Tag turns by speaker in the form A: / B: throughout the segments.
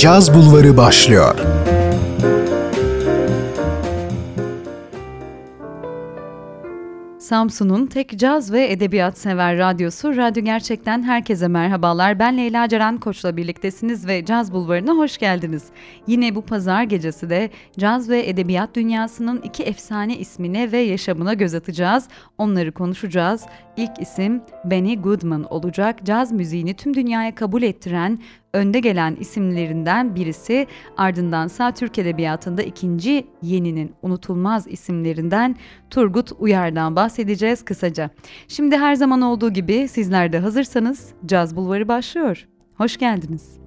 A: Caz Bulvarı başlıyor.
B: Samsun'un tek caz ve edebiyat sever radyosu Radyo Gerçek'ten herkese merhabalar. Ben Leyla Ceren Koç'la birliktesiniz ve Caz Bulvarı'na hoş geldiniz. Yine bu pazar gecesi de caz ve edebiyat dünyasının iki efsane ismine ve yaşamına göz atacağız. Onları konuşacağız. İlk isim Benny Goodman olacak. Caz müziğini tüm dünyaya kabul ettiren önde gelen isimlerinden birisi ardındansa Türk Edebiyatı'nda ikinci yeninin unutulmaz isimlerinden Turgut Uyar'dan bahsedeceğiz kısaca. Şimdi her zaman olduğu gibi sizler de hazırsanız Caz Bulvarı başlıyor. Hoş geldiniz.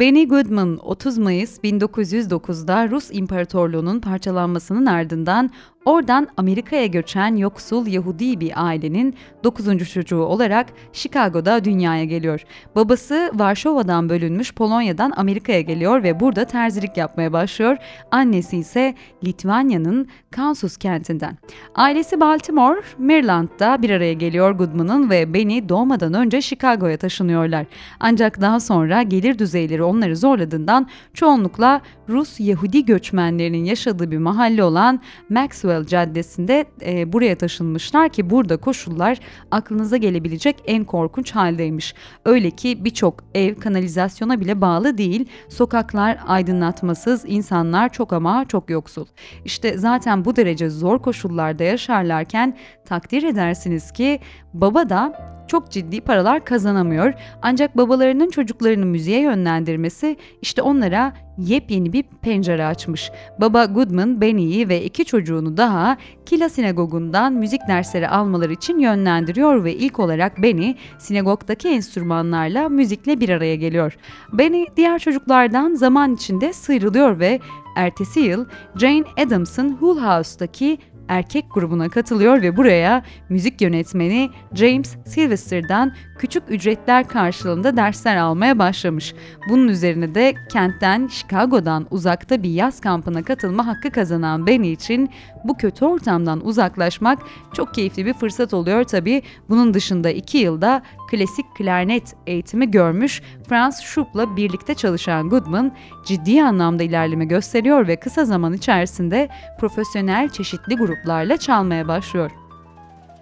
B: Benny Goodman 30 Mayıs 1909'da Rus İmparatorluğu'nun parçalanmasının ardından Oradan Amerika'ya göçen yoksul Yahudi bir ailenin 9. çocuğu olarak Chicago'da dünyaya geliyor. Babası Varşova'dan bölünmüş Polonya'dan Amerika'ya geliyor ve burada terzilik yapmaya başlıyor. Annesi ise Litvanya'nın Kansas kentinden. Ailesi Baltimore, Maryland'da bir araya geliyor Goodman'ın ve Benny doğmadan önce Chicago'ya taşınıyorlar. Ancak daha sonra gelir düzeyleri onları zorladığından çoğunlukla Rus Yahudi göçmenlerinin yaşadığı bir mahalle olan Maxwell Caddesi'nde e, buraya taşınmışlar ki burada koşullar aklınıza gelebilecek en korkunç haldeymiş. Öyle ki birçok ev kanalizasyona bile bağlı değil, sokaklar aydınlatmasız, insanlar çok ama çok yoksul. İşte zaten bu derece zor koşullarda yaşarlarken takdir edersiniz ki baba da çok ciddi paralar kazanamıyor. Ancak babalarının çocuklarını müziğe yönlendirmesi işte onlara yepyeni bir pencere açmış. Baba Goodman, Benny'i ve iki çocuğunu daha Kila Sinagogu'ndan müzik dersleri almaları için yönlendiriyor ve ilk olarak Benny sinagogdaki enstrümanlarla müzikle bir araya geliyor. Benny diğer çocuklardan zaman içinde sıyrılıyor ve ertesi yıl Jane Addams'ın Hull House'daki erkek grubuna katılıyor ve buraya müzik yönetmeni James Sylvester'dan küçük ücretler karşılığında dersler almaya başlamış. Bunun üzerine de kentten Chicago'dan uzakta bir yaz kampına katılma hakkı kazanan Benny için bu kötü ortamdan uzaklaşmak çok keyifli bir fırsat oluyor tabi. Bunun dışında iki yılda klasik klarnet eğitimi görmüş Franz Schub'la birlikte çalışan Goodman ciddi anlamda ilerleme gösteriyor ve kısa zaman içerisinde profesyonel çeşitli gruplarla çalmaya başlıyor.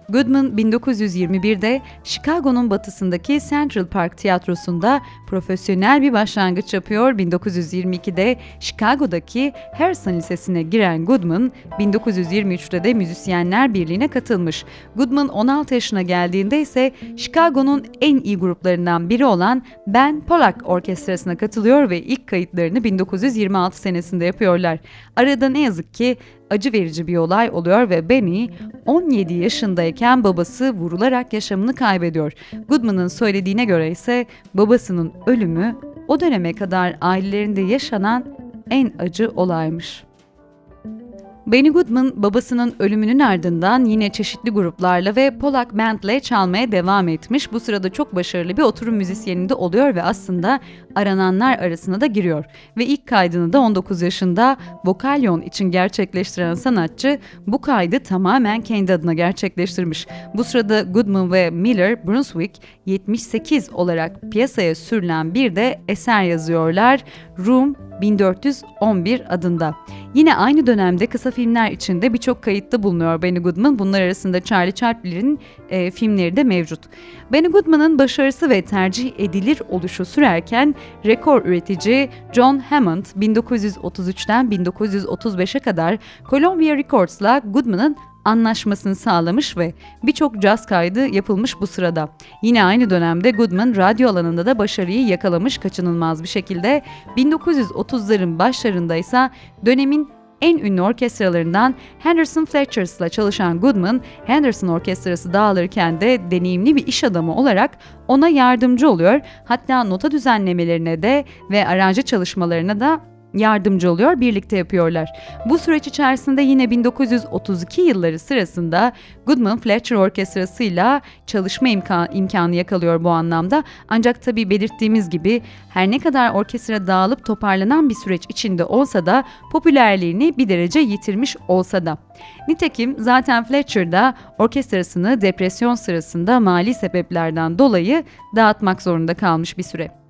B: Goodman 1921'de Chicago'nun batısındaki Central Park Tiyatrosu'nda profesyonel bir başlangıç yapıyor. 1922'de Chicago'daki Harrison Lisesi'ne giren Goodman, 1923'te de Müzisyenler Birliği'ne katılmış. Goodman 16 yaşına geldiğinde ise Chicago'nun en iyi gruplarından biri olan Ben Pollack Orkestrası'na katılıyor ve ilk kayıtlarını 1926 senesinde yapıyorlar. Arada ne yazık ki acı verici bir olay oluyor ve Benny 17 yaşındayken babası vurularak yaşamını kaybediyor. Goodman'ın söylediğine göre ise babasının ölümü o döneme kadar ailelerinde yaşanan en acı olaymış. Benny Goodman babasının ölümünün ardından yine çeşitli gruplarla ve Polak Band'le çalmaya devam etmiş. Bu sırada çok başarılı bir oturum müzisyeninde oluyor ve aslında arananlar arasına da giriyor. Ve ilk kaydını da 19 yaşında Vokalyon için gerçekleştiren sanatçı bu kaydı tamamen kendi adına gerçekleştirmiş. Bu sırada Goodman ve Miller Brunswick 78 olarak piyasaya sürülen bir de eser yazıyorlar. Room 1411 adında. Yine aynı dönemde kısa filmler içinde birçok kayıtta bulunuyor Benny Goodman. Bunlar arasında Charlie Chaplin'in e, filmleri de mevcut. Benny Goodman'ın başarısı ve tercih edilir oluşu sürerken rekor üretici John Hammond 1933'ten 1935'e kadar Columbia Records'la Goodman'ın anlaşmasını sağlamış ve birçok caz kaydı yapılmış bu sırada. Yine aynı dönemde Goodman radyo alanında da başarıyı yakalamış kaçınılmaz bir şekilde. 1930'ların başlarında ise dönemin en ünlü orkestralarından Henderson Fletcher's'la çalışan Goodman, Henderson Orkestrası dağılırken de deneyimli bir iş adamı olarak ona yardımcı oluyor. Hatta nota düzenlemelerine de ve aranjı çalışmalarına da yardımcı oluyor, birlikte yapıyorlar. Bu süreç içerisinde yine 1932 yılları sırasında Goodman Fletcher Orkestrası'yla çalışma imkan, imkanı yakalıyor bu anlamda. Ancak tabii belirttiğimiz gibi her ne kadar orkestra dağılıp toparlanan bir süreç içinde olsa da popülerliğini bir derece yitirmiş olsa da. Nitekim zaten Fletcher da orkestrasını depresyon sırasında mali sebeplerden dolayı dağıtmak zorunda kalmış bir süre.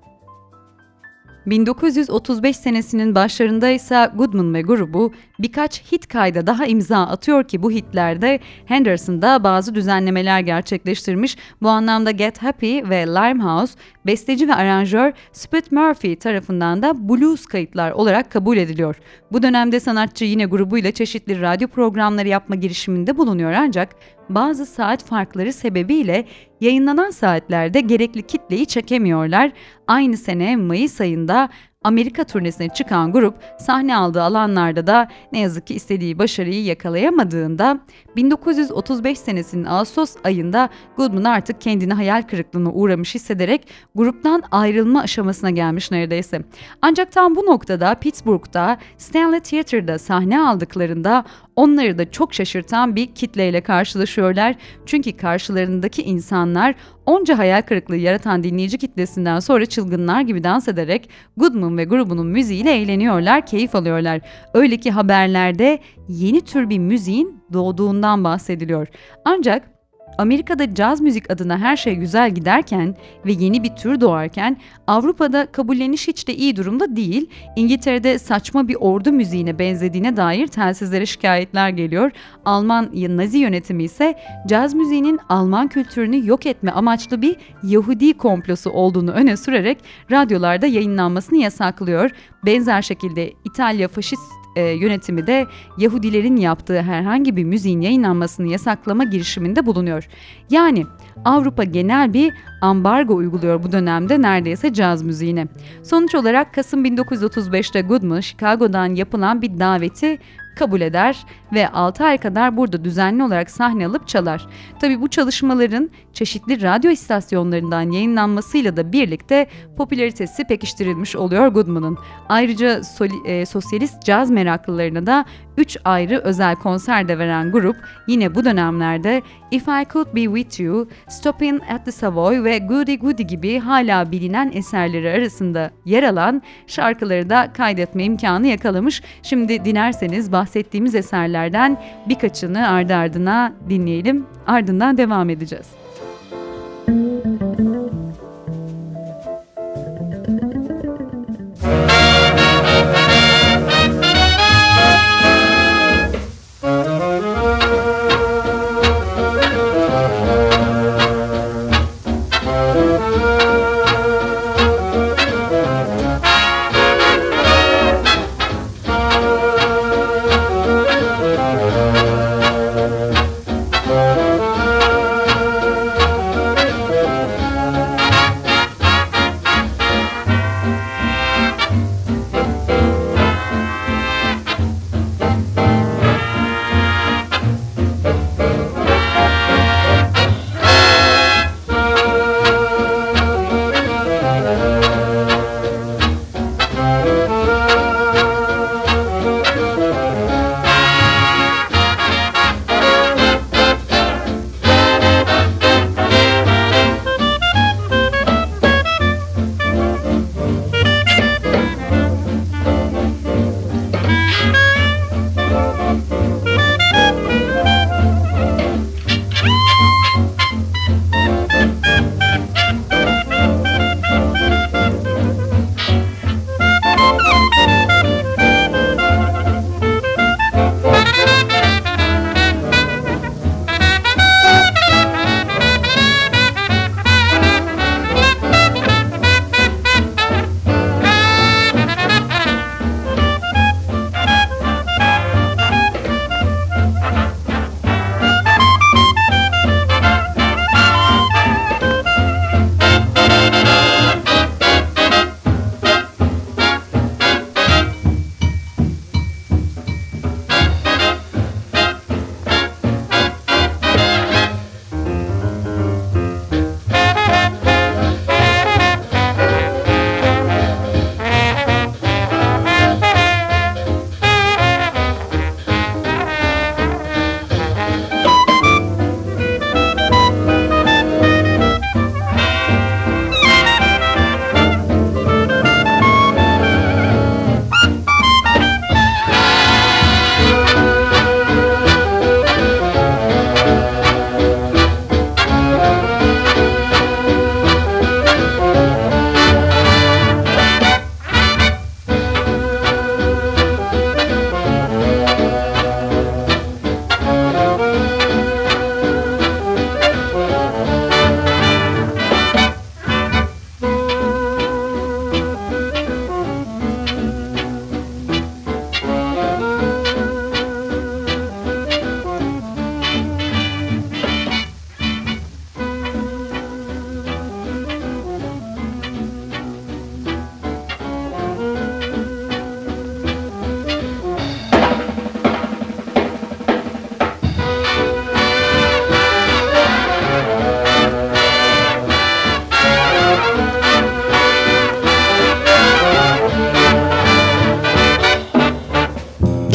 B: 1935 senesinin başlarında ise Goodman ve grubu birkaç hit kayda daha imza atıyor ki bu hitlerde Henderson'da bazı düzenlemeler gerçekleştirmiş. Bu anlamda Get Happy ve Limehouse besteci ve aranjör Spit Murphy tarafından da blues kayıtlar olarak kabul ediliyor. Bu dönemde sanatçı yine grubuyla çeşitli radyo programları yapma girişiminde bulunuyor ancak bazı saat farkları sebebiyle yayınlanan saatlerde gerekli kitleyi çekemiyorlar. Aynı sene Mayıs ayında Amerika turnesine çıkan grup sahne aldığı alanlarda da ne yazık ki istediği başarıyı yakalayamadığında 1935 senesinin Ağustos ayında Goodman artık kendini hayal kırıklığına uğramış hissederek gruptan ayrılma aşamasına gelmiş neredeyse. Ancak tam bu noktada Pittsburgh'da Stanley Theater'da sahne aldıklarında onları da çok şaşırtan bir kitleyle karşılaşıyorlar. Çünkü karşılarındaki insanlar onca hayal kırıklığı yaratan dinleyici kitlesinden sonra çılgınlar gibi dans ederek Goodman ve grubunun müziğiyle eğleniyorlar, keyif alıyorlar. Öyle ki haberlerde yeni tür bir müziğin doğduğundan bahsediliyor. Ancak Amerika'da caz müzik adına her şey güzel giderken ve yeni bir tür doğarken Avrupa'da kabulleniş hiç de iyi durumda değil. İngiltere'de saçma bir ordu müziğine benzediğine dair telsizlere şikayetler geliyor. Alman Nazi yönetimi ise caz müziğinin Alman kültürünü yok etme amaçlı bir Yahudi komplosu olduğunu öne sürerek radyolarda yayınlanmasını yasaklıyor. Benzer şekilde İtalya faşist e, yönetimi de Yahudilerin yaptığı herhangi bir müziğin yayınlanmasını yasaklama girişiminde bulunuyor. Yani Avrupa genel bir ambargo uyguluyor bu dönemde neredeyse caz müziğine. Sonuç olarak Kasım 1935'te Goodman, Chicago'dan yapılan bir daveti kabul eder ve 6 ay kadar burada düzenli olarak sahne alıp çalar. Tabi bu çalışmaların çeşitli radyo istasyonlarından yayınlanmasıyla da birlikte popülaritesi pekiştirilmiş oluyor Goodman'ın. Ayrıca soli, e, sosyalist caz meraklılarına da 3 ayrı özel konser de veren grup yine bu dönemlerde If I Could Be With You, Stopping at the Savoy ve Goody Goody gibi hala bilinen eserleri arasında yer alan şarkıları da kaydetme imkanı yakalamış. Şimdi dilerseniz bahsettiğimiz eserlerden birkaçını ardı ardına dinleyelim. Ardından devam edeceğiz.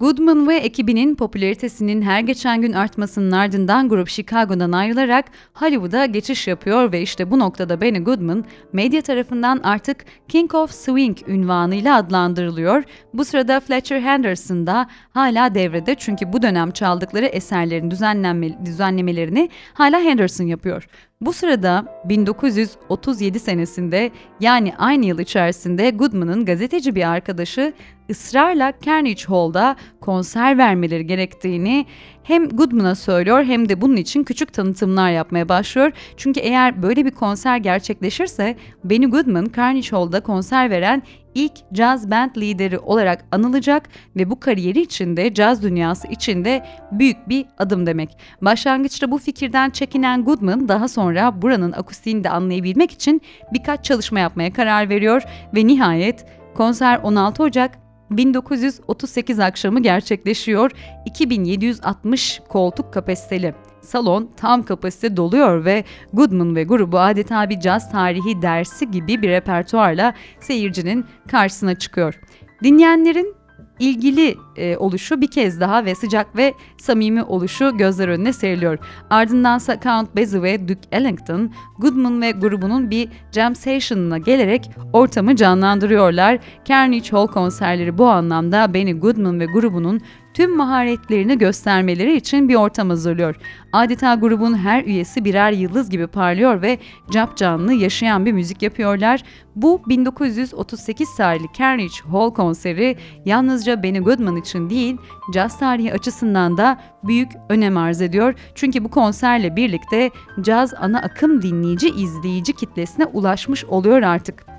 B: Goodman ve ekibinin popülaritesinin her geçen gün artmasının ardından grup Chicago'dan ayrılarak Hollywood'a geçiş yapıyor ve işte bu noktada Benny Goodman medya tarafından artık King of Swing ünvanıyla adlandırılıyor. Bu sırada Fletcher Henderson da hala devrede çünkü bu dönem çaldıkları eserlerin düzenlenme, düzenlemelerini hala Henderson yapıyor. Bu sırada 1937 senesinde yani aynı yıl içerisinde Goodman'ın gazeteci bir arkadaşı ısrarla Carnegie Hall'da konser vermeleri gerektiğini hem Goodman'a söylüyor hem de bunun için küçük tanıtımlar yapmaya başlıyor. Çünkü eğer böyle bir konser gerçekleşirse Benny Goodman Carnegie Hall'da konser veren ilk caz band lideri olarak anılacak ve bu kariyeri içinde caz dünyası içinde büyük bir adım demek. Başlangıçta bu fikirden çekinen Goodman daha sonra buranın akustiğini de anlayabilmek için birkaç çalışma yapmaya karar veriyor ve nihayet konser 16 Ocak 1938 akşamı gerçekleşiyor. 2760 koltuk kapasiteli salon tam kapasite doluyor ve Goodman ve grubu adeta bir caz tarihi dersi gibi bir repertuarla seyircinin karşısına çıkıyor. Dinleyenlerin ilgili e, oluşu bir kez daha ve sıcak ve samimi oluşu gözler önüne seriliyor. Ardındansa Count Basie ve Duke Ellington, Goodman ve grubunun bir jam session'ına gelerek ortamı canlandırıyorlar. Carnegie Hall konserleri bu anlamda Benny Goodman ve grubunun tüm maharetlerini göstermeleri için bir ortam hazırlıyor. Adeta grubun her üyesi birer yıldız gibi parlıyor ve cap canlı yaşayan bir müzik yapıyorlar. Bu 1938 tarihli Carnegie Hall konseri yalnızca Benny Goodman için değil, caz tarihi açısından da büyük önem arz ediyor. Çünkü bu konserle birlikte caz ana akım dinleyici izleyici kitlesine ulaşmış oluyor artık.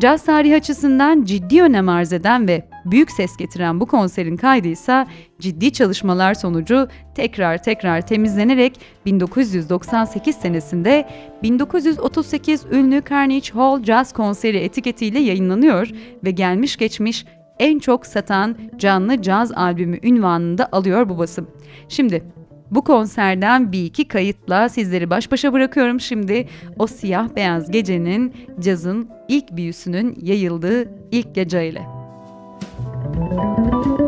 B: Caz tarihi açısından ciddi önem arz eden ve büyük ses getiren bu konserin kaydı ise ciddi çalışmalar sonucu tekrar tekrar temizlenerek 1998 senesinde 1938 ünlü Carnegie Hall Jazz Konseri etiketiyle yayınlanıyor ve gelmiş geçmiş en çok satan canlı caz albümü ünvanını da alıyor bu basım. Şimdi bu konserden bir iki kayıtla sizleri baş başa bırakıyorum şimdi. O siyah beyaz gecenin cazın ilk büyüsünün yayıldığı ilk geceyle. Müzik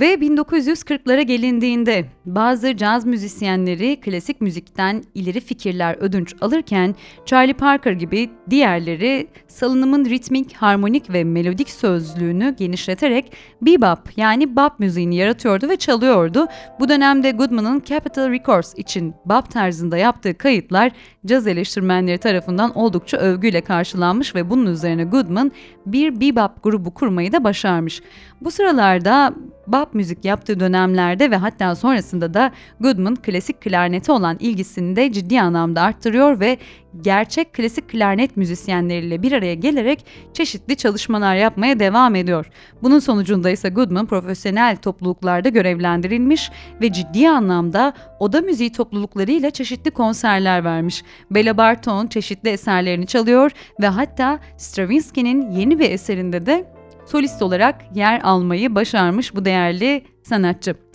B: Ve 1940'lara gelindiğinde bazı caz müzisyenleri klasik müzikten ileri fikirler ödünç alırken Charlie Parker gibi diğerleri salınımın ritmik, harmonik ve melodik sözlüğünü genişleterek bebop yani bop müziğini yaratıyordu ve çalıyordu. Bu dönemde Goodman'ın Capitol Records için bop tarzında yaptığı kayıtlar caz eleştirmenleri tarafından oldukça övgüyle karşılanmış ve bunun üzerine Goodman bir bebop grubu kurmayı da başarmış. Bu sıralarda bop müzik yaptığı dönemlerde ve hatta sonrasında da Goodman klasik klarnete olan ilgisini de ciddi anlamda arttırıyor ve gerçek klasik klarnet müzisyenleriyle bir araya gelerek çeşitli çalışmalar yapmaya devam ediyor. Bunun sonucunda ise Goodman profesyonel topluluklarda görevlendirilmiş ve ciddi anlamda oda müziği topluluklarıyla çeşitli konserler vermiş. Bela Barton çeşitli eserlerini çalıyor ve hatta Stravinsky'nin yeni bir eserinde de solist olarak yer almayı başarmış bu değerli sanatçı.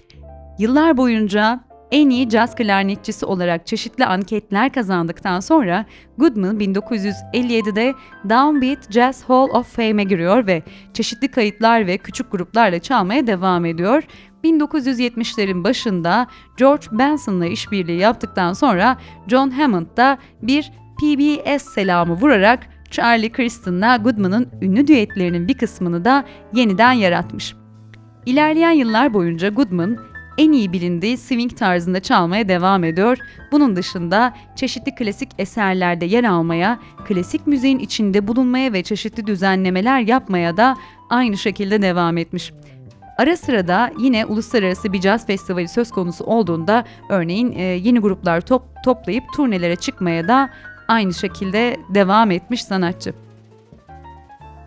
B: Yıllar boyunca en iyi caz klarnetçisi olarak çeşitli anketler kazandıktan sonra Goodman 1957'de Downbeat Jazz Hall of Fame'e giriyor ve çeşitli kayıtlar ve küçük gruplarla çalmaya devam ediyor. 1970'lerin başında George Benson'la işbirliği yaptıktan sonra John Hammond da bir PBS selamı vurarak Charlie Christen'la Goodman'ın ünlü düetlerinin bir kısmını da yeniden yaratmış. İlerleyen yıllar boyunca Goodman en iyi bilindiği swing tarzında çalmaya devam ediyor. Bunun dışında çeşitli klasik eserlerde yer almaya, klasik müziğin içinde bulunmaya ve çeşitli düzenlemeler yapmaya da aynı şekilde devam etmiş. Ara sıra da yine uluslararası bir caz festivali söz konusu olduğunda örneğin e, yeni gruplar top, toplayıp turnelere çıkmaya da aynı şekilde devam etmiş sanatçı.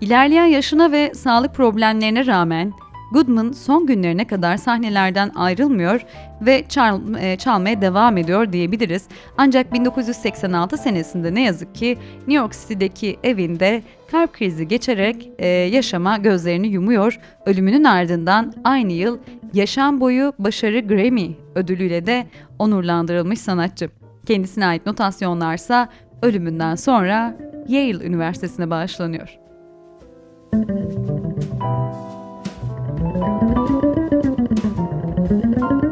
B: İlerleyen yaşına ve sağlık problemlerine rağmen Goodman son günlerine kadar sahnelerden ayrılmıyor ve çal, e, çalmaya devam ediyor diyebiliriz. Ancak 1986 senesinde ne yazık ki New York City'deki evinde kalp krizi geçerek e, yaşama gözlerini yumuyor. Ölümünün ardından aynı yıl yaşam boyu başarı Grammy ödülüyle de onurlandırılmış sanatçı. Kendisine ait notasyonlarsa ölümünden sonra Yale Üniversitesi'ne bağışlanıyor. Thank you.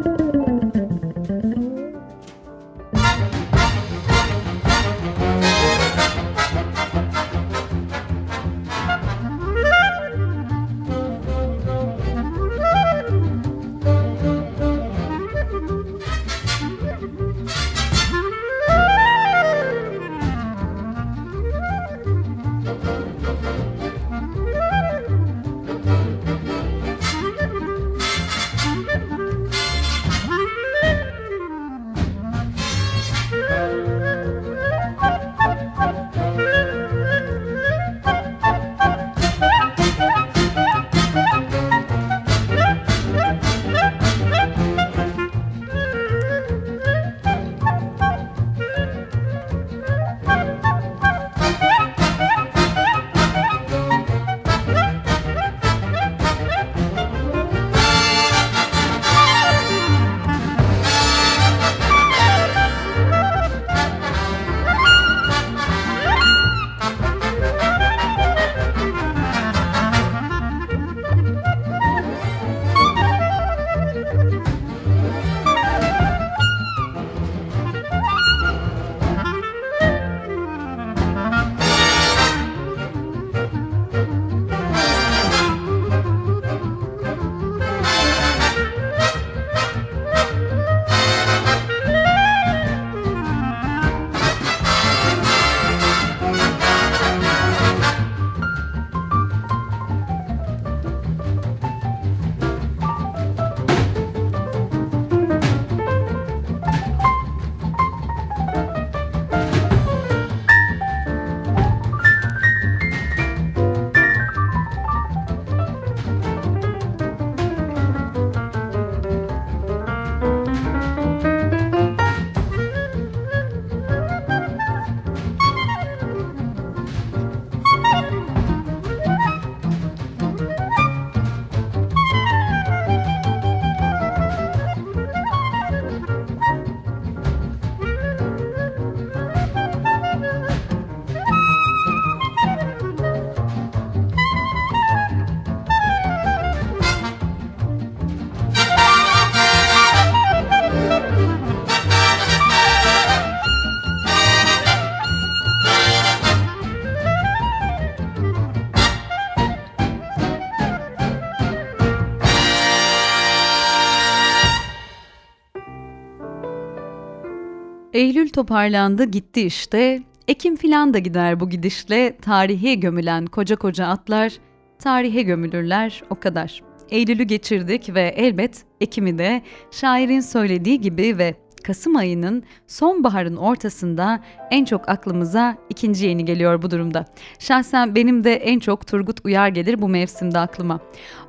B: Eylül toparlandı gitti işte. Ekim filan da gider bu gidişle. Tarihe gömülen koca koca atlar tarihe gömülürler o kadar. Eylül'ü geçirdik ve elbet Ekim'i de şairin söylediği gibi ve Kasım ayının sonbaharın ortasında en çok aklımıza ikinci yeni geliyor bu durumda. Şahsen benim de en çok Turgut Uyar gelir bu mevsimde aklıma.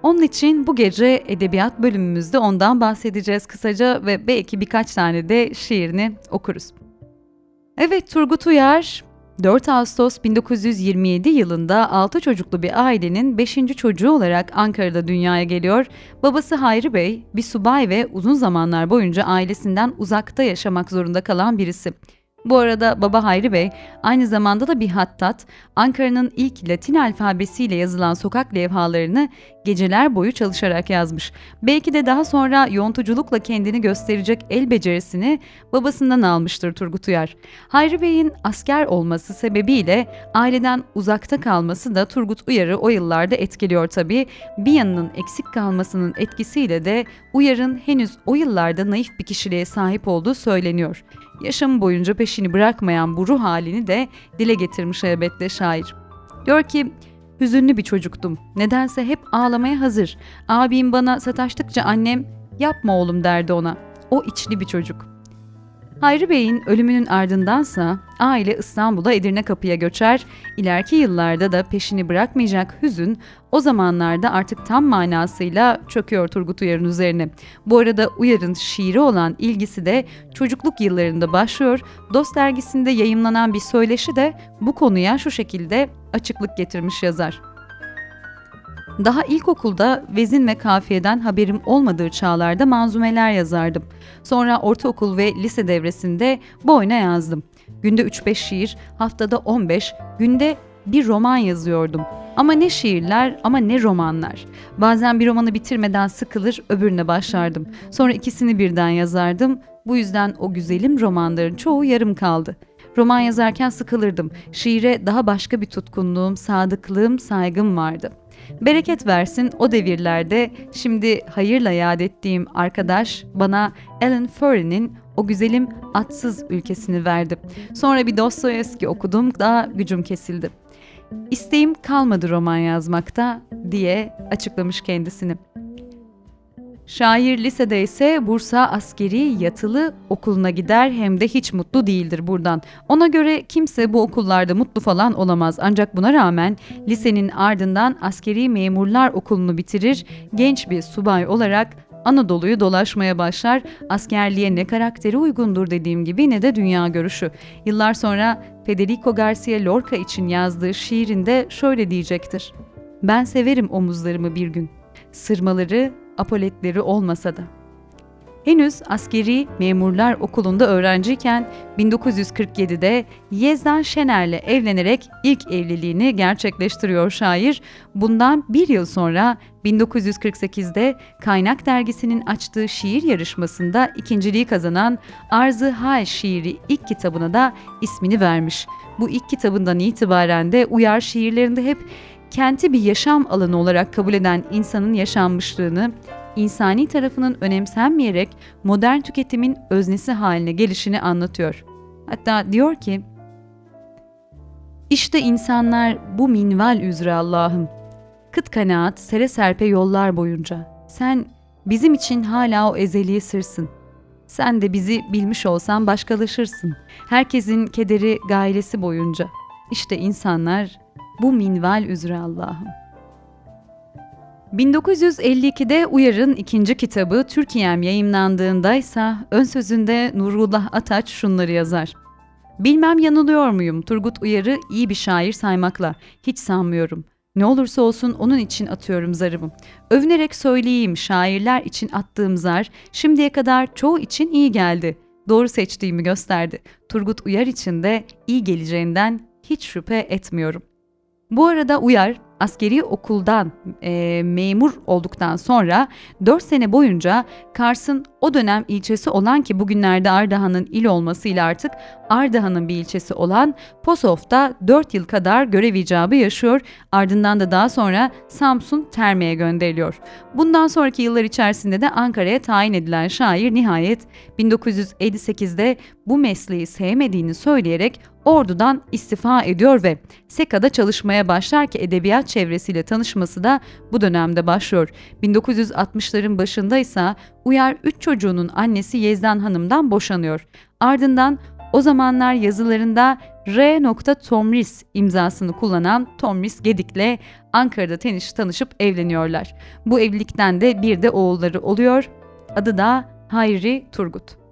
B: Onun için bu gece edebiyat bölümümüzde ondan bahsedeceğiz kısaca ve belki birkaç tane de şiirini okuruz. Evet Turgut Uyar 4 Ağustos 1927 yılında 6 çocuklu bir ailenin 5. çocuğu olarak Ankara'da dünyaya geliyor. Babası Hayri Bey bir subay ve uzun zamanlar boyunca ailesinden uzakta yaşamak zorunda kalan birisi. Bu arada Baba Hayri Bey aynı zamanda da bir hattat, Ankara'nın ilk Latin alfabesiyle yazılan sokak levhalarını geceler boyu çalışarak yazmış. Belki de daha sonra yontuculukla kendini gösterecek el becerisini babasından almıştır Turgut Uyar. Hayri Bey'in asker olması sebebiyle aileden uzakta kalması da Turgut Uyar'ı o yıllarda etkiliyor tabii. Bir yanının eksik kalmasının etkisiyle de Uyar'ın henüz o yıllarda naif bir kişiliğe sahip olduğu söyleniyor. Yaşamı boyunca peşini bırakmayan bu ruh halini de dile getirmiş elbette şair. Diyor ki, hüzünlü bir çocuktum. Nedense hep ağlamaya hazır. Abim bana sataştıkça annem, yapma oğlum derdi ona. O içli bir çocuk.'' Hayri Bey'in ölümünün ardındansa aile İstanbul'a Edirne Kapı'ya göçer, ileriki yıllarda da peşini bırakmayacak hüzün o zamanlarda artık tam manasıyla çöküyor Turgut Uyar'ın üzerine. Bu arada Uyar'ın şiiri olan ilgisi de çocukluk yıllarında başlıyor. Dost dergisinde yayımlanan bir söyleşi de bu konuya şu şekilde açıklık getirmiş yazar. Daha ilkokulda vezin ve kafiyeden haberim olmadığı çağlarda manzumeler yazardım. Sonra ortaokul ve lise devresinde boyuna yazdım. Günde 3-5 şiir, haftada 15, günde bir roman yazıyordum. Ama ne şiirler ama ne romanlar. Bazen bir romanı bitirmeden sıkılır öbürüne başlardım. Sonra ikisini birden yazardım. Bu yüzden o güzelim romanların çoğu yarım kaldı. Roman yazarken sıkılırdım. Şiire daha başka bir tutkunluğum, sadıklığım, saygım vardı.'' Bereket versin o devirlerde şimdi hayırla yad ettiğim arkadaş bana Alan Furry'nin o güzelim atsız ülkesini verdi. Sonra bir Dostoyevski okudum da gücüm kesildi. İsteğim kalmadı roman yazmakta diye açıklamış kendisini. Şair lisede ise Bursa Askeri Yatılı Okulu'na gider hem de hiç mutlu değildir buradan. Ona göre kimse bu okullarda mutlu falan olamaz ancak buna rağmen lisenin ardından Askeri Memurlar Okulu'nu bitirir, genç bir subay olarak Anadolu'yu dolaşmaya başlar. Askerliğe ne karakteri uygundur dediğim gibi ne de dünya görüşü. Yıllar sonra Federico Garcia Lorca için yazdığı şiirinde şöyle diyecektir. Ben severim omuzlarımı bir gün. Sırmaları apoletleri olmasa da. Henüz askeri memurlar okulunda öğrenciyken 1947'de Yezdan Şener'le evlenerek ilk evliliğini gerçekleştiriyor şair. Bundan bir yıl sonra 1948'de Kaynak Dergisi'nin açtığı şiir yarışmasında ikinciliği kazanan Arzı Hal şiiri ilk kitabına da ismini vermiş. Bu ilk kitabından itibaren de uyar şiirlerinde hep kenti bir yaşam alanı olarak kabul eden insanın yaşanmışlığını, insani tarafının önemsenmeyerek modern tüketimin öznesi haline gelişini anlatıyor. Hatta diyor ki, İşte insanlar bu minval üzere Allah'ım. Kıt kanaat sere serpe yollar boyunca. Sen bizim için hala o ezeli sırsın. Sen de bizi bilmiş olsan başkalaşırsın. Herkesin kederi gailesi boyunca. İşte insanlar bu minval üzere Allah'ım. 1952'de Uyar'ın ikinci kitabı Türkiye'm yayımlandığında ise ön sözünde Nurullah Ataç şunları yazar. Bilmem yanılıyor muyum Turgut Uyar'ı iyi bir şair saymakla. Hiç sanmıyorum. Ne olursa olsun onun için atıyorum zarımı. Övünerek söyleyeyim şairler için attığım zar şimdiye kadar çoğu için iyi geldi. Doğru seçtiğimi gösterdi. Turgut Uyar için de iyi geleceğinden hiç şüphe etmiyorum.'' Bu arada Uyar askeri okuldan e, memur olduktan sonra 4 sene boyunca Kars'ın o dönem ilçesi olan ki bugünlerde Ardahan'ın il olmasıyla artık Ardahan'ın bir ilçesi olan Posof'ta 4 yıl kadar görev icabı yaşıyor. Ardından da daha sonra Samsun Terme'ye gönderiliyor. Bundan sonraki yıllar içerisinde de Ankara'ya tayin edilen şair nihayet 1958'de bu mesleği sevmediğini söyleyerek ordudan istifa ediyor ve SEKA'da çalışmaya başlar ki edebiyat çevresiyle tanışması da bu dönemde başlıyor. 1960'ların başında ise Uyar 3 çocuğunun annesi Yezdan Hanım'dan boşanıyor. Ardından o zamanlar yazılarında R. Tomris imzasını kullanan Tomris Gedik'le Ankara'da teniş tanışıp evleniyorlar. Bu evlilikten de bir de oğulları oluyor. Adı da Hayri Turgut.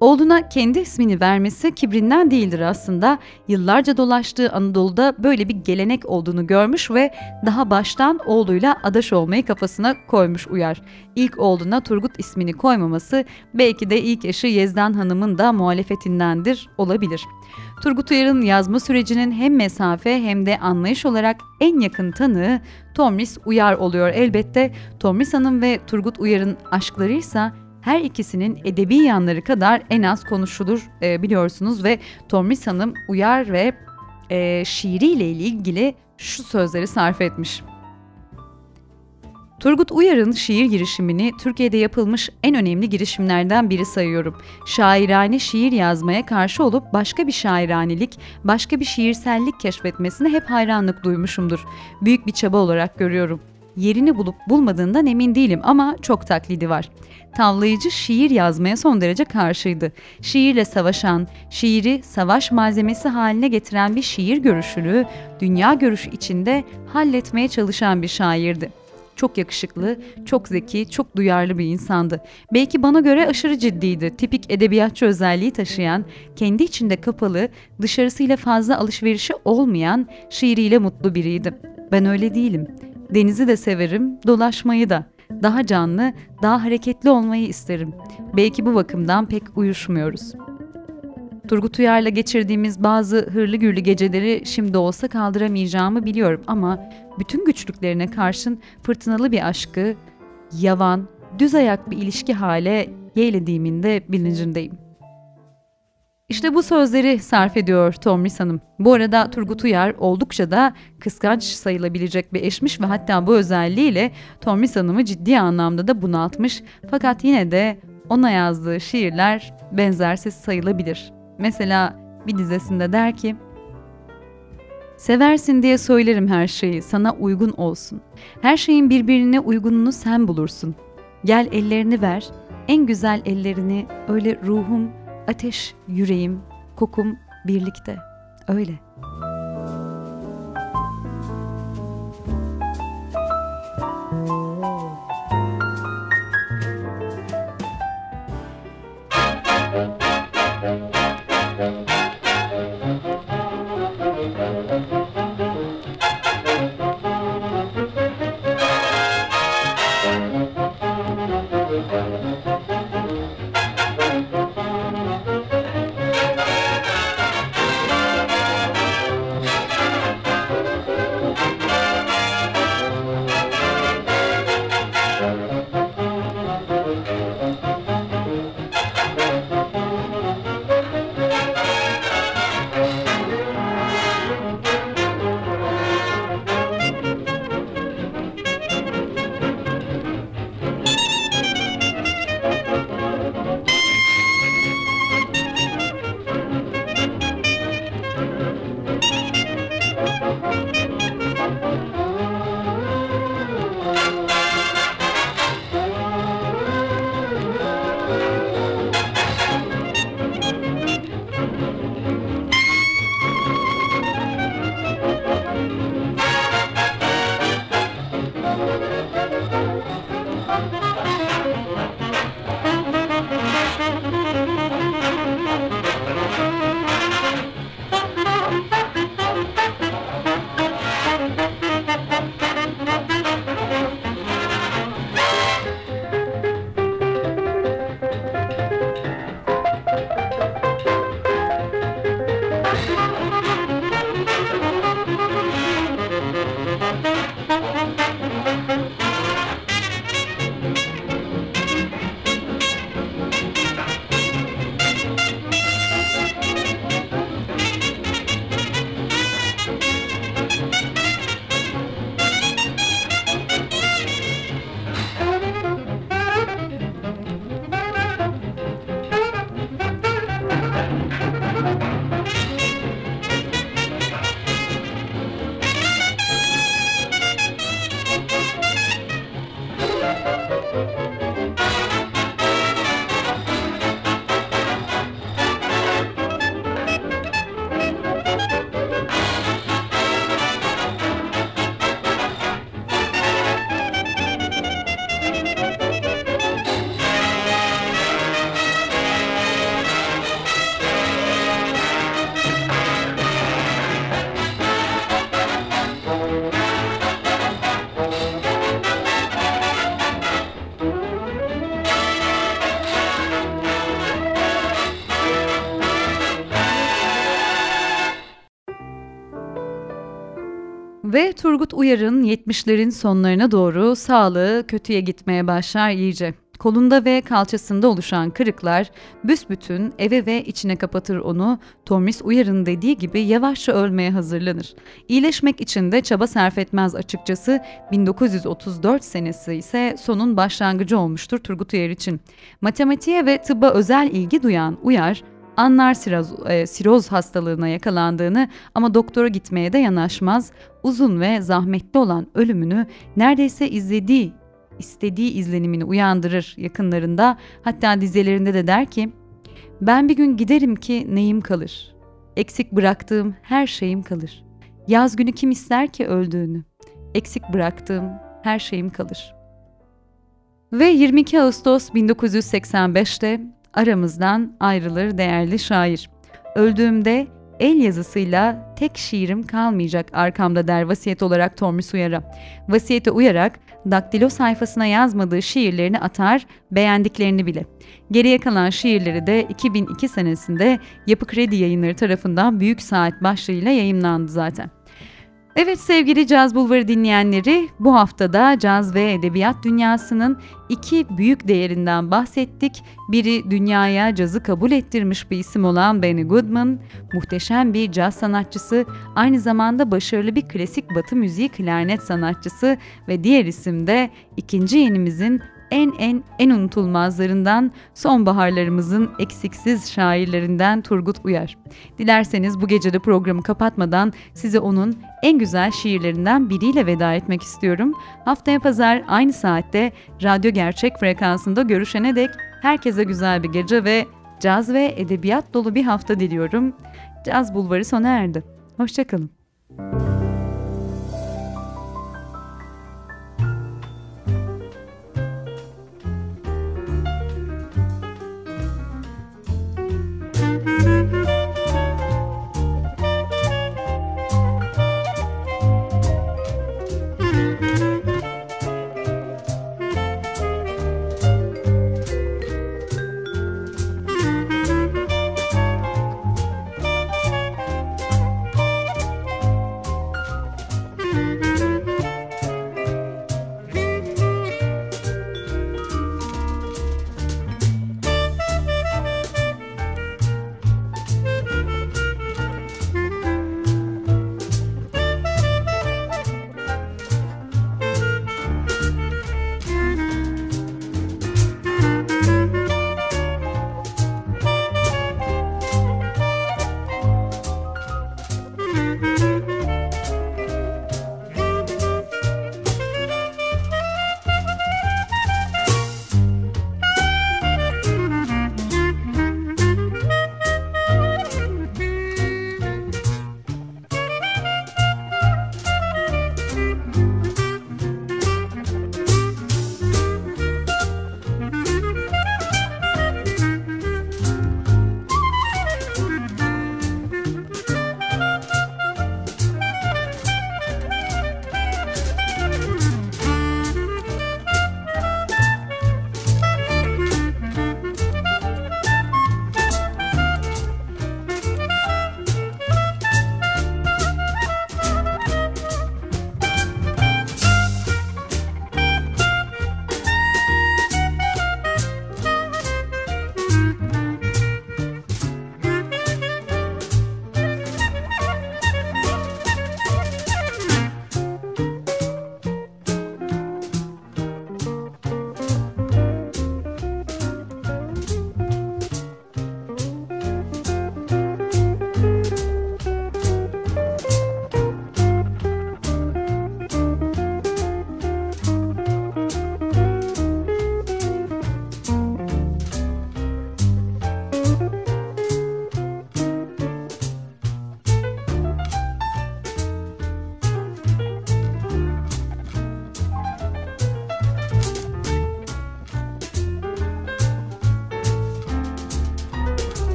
B: Oğluna kendi ismini vermesi kibrinden değildir aslında. Yıllarca dolaştığı Anadolu'da böyle bir gelenek olduğunu görmüş ve daha baştan oğluyla adaş olmayı kafasına koymuş Uyar. İlk oğluna Turgut ismini koymaması belki de ilk eşi Yezdan Hanım'ın da muhalefetindendir olabilir. Turgut Uyar'ın yazma sürecinin hem mesafe hem de anlayış olarak en yakın tanığı Tomris Uyar oluyor elbette. Tomris Hanım ve Turgut Uyar'ın aşkları ise her ikisinin edebi yanları kadar en az konuşulur e, biliyorsunuz ve Tomris Hanım uyar ve e, şiiriyle ilgili şu sözleri sarf etmiş. Turgut Uyar'ın şiir girişimini Türkiye'de yapılmış en önemli girişimlerden biri sayıyorum. Şairane şiir yazmaya karşı olup başka bir şairanelik, başka bir şiirsellik keşfetmesine hep hayranlık duymuşumdur. Büyük bir çaba olarak görüyorum yerini bulup bulmadığından emin değilim ama çok taklidi var. Tavlayıcı şiir yazmaya son derece karşıydı. Şiirle savaşan, şiiri savaş malzemesi haline getiren bir şiir görüşünü dünya görüşü içinde halletmeye çalışan bir şairdi. Çok yakışıklı, çok zeki, çok duyarlı bir insandı. Belki bana göre aşırı ciddiydi. Tipik edebiyatçı özelliği taşıyan, kendi içinde kapalı, dışarısıyla fazla alışverişi olmayan, şiiriyle mutlu biriydi. Ben öyle değilim. Denizi de severim, dolaşmayı da. Daha canlı, daha hareketli olmayı isterim. Belki bu bakımdan pek uyuşmuyoruz. Turgut Uyar'la geçirdiğimiz bazı hırlı gürlü geceleri şimdi olsa kaldıramayacağımı biliyorum ama bütün güçlüklerine karşın fırtınalı bir aşkı, yavan, düz ayak bir ilişki hale yeğlediğimin de bilincindeyim.'' İşte bu sözleri sarf ediyor Tomris Hanım. Bu arada Turgut Uyar oldukça da kıskanç sayılabilecek bir eşmiş ve hatta bu özelliğiyle Tomris Hanım'ı ciddi anlamda da bunaltmış. Fakat yine de ona yazdığı şiirler benzersiz sayılabilir. Mesela bir dizesinde der ki Seversin diye söylerim her şeyi, sana uygun olsun. Her şeyin birbirine uygununu sen bulursun. Gel ellerini ver, en güzel ellerini öyle ruhum Ateş, yüreğim, kokum birlikte. Öyle.'' Turgut Uyar'ın 70'lerin sonlarına doğru sağlığı kötüye gitmeye başlar iyice. Kolunda ve kalçasında oluşan kırıklar büsbütün eve ve içine kapatır onu. Tormis Uyar'ın dediği gibi yavaşça ölmeye hazırlanır. İyileşmek için de çaba sarf etmez açıkçası. 1934 senesi ise sonun başlangıcı olmuştur Turgut Uyar için. Matematiğe ve tıbba özel ilgi duyan Uyar, anlar siroz, e, siroz hastalığına yakalandığını ama doktora gitmeye de yanaşmaz. Uzun ve zahmetli olan ölümünü neredeyse izlediği istediği izlenimini uyandırır yakınlarında. Hatta dizelerinde de der ki ben bir gün giderim ki neyim kalır. Eksik bıraktığım her şeyim kalır. Yaz günü kim ister ki öldüğünü. Eksik bıraktığım her şeyim kalır. Ve 22 Ağustos 1985'te aramızdan ayrılır değerli şair. Öldüğümde el yazısıyla tek şiirim kalmayacak arkamda der vasiyet olarak Tormis Uyar'a. Vasiyete uyarak daktilo sayfasına yazmadığı şiirlerini atar, beğendiklerini bile. Geriye kalan şiirleri de 2002 senesinde Yapı Kredi Yayınları tarafından Büyük Saat başlığıyla yayımlandı zaten. Evet sevgili Caz Bulvarı dinleyenleri bu haftada caz ve edebiyat dünyasının iki büyük değerinden bahsettik. Biri dünyaya cazı kabul ettirmiş bir isim olan Benny Goodman, muhteşem bir caz sanatçısı, aynı zamanda başarılı bir klasik batı müziği klarnet sanatçısı ve diğer isim de ikinci yenimizin en en en unutulmazlarından sonbaharlarımızın eksiksiz şairlerinden Turgut Uyar. Dilerseniz bu gecede programı kapatmadan size onun en güzel şiirlerinden biriyle veda etmek istiyorum. Haftaya pazar aynı saatte radyo gerçek frekansında görüşene dek herkese güzel bir gece ve caz ve edebiyat dolu bir hafta diliyorum. Caz Bulvarı sona erdi. Hoşçakalın.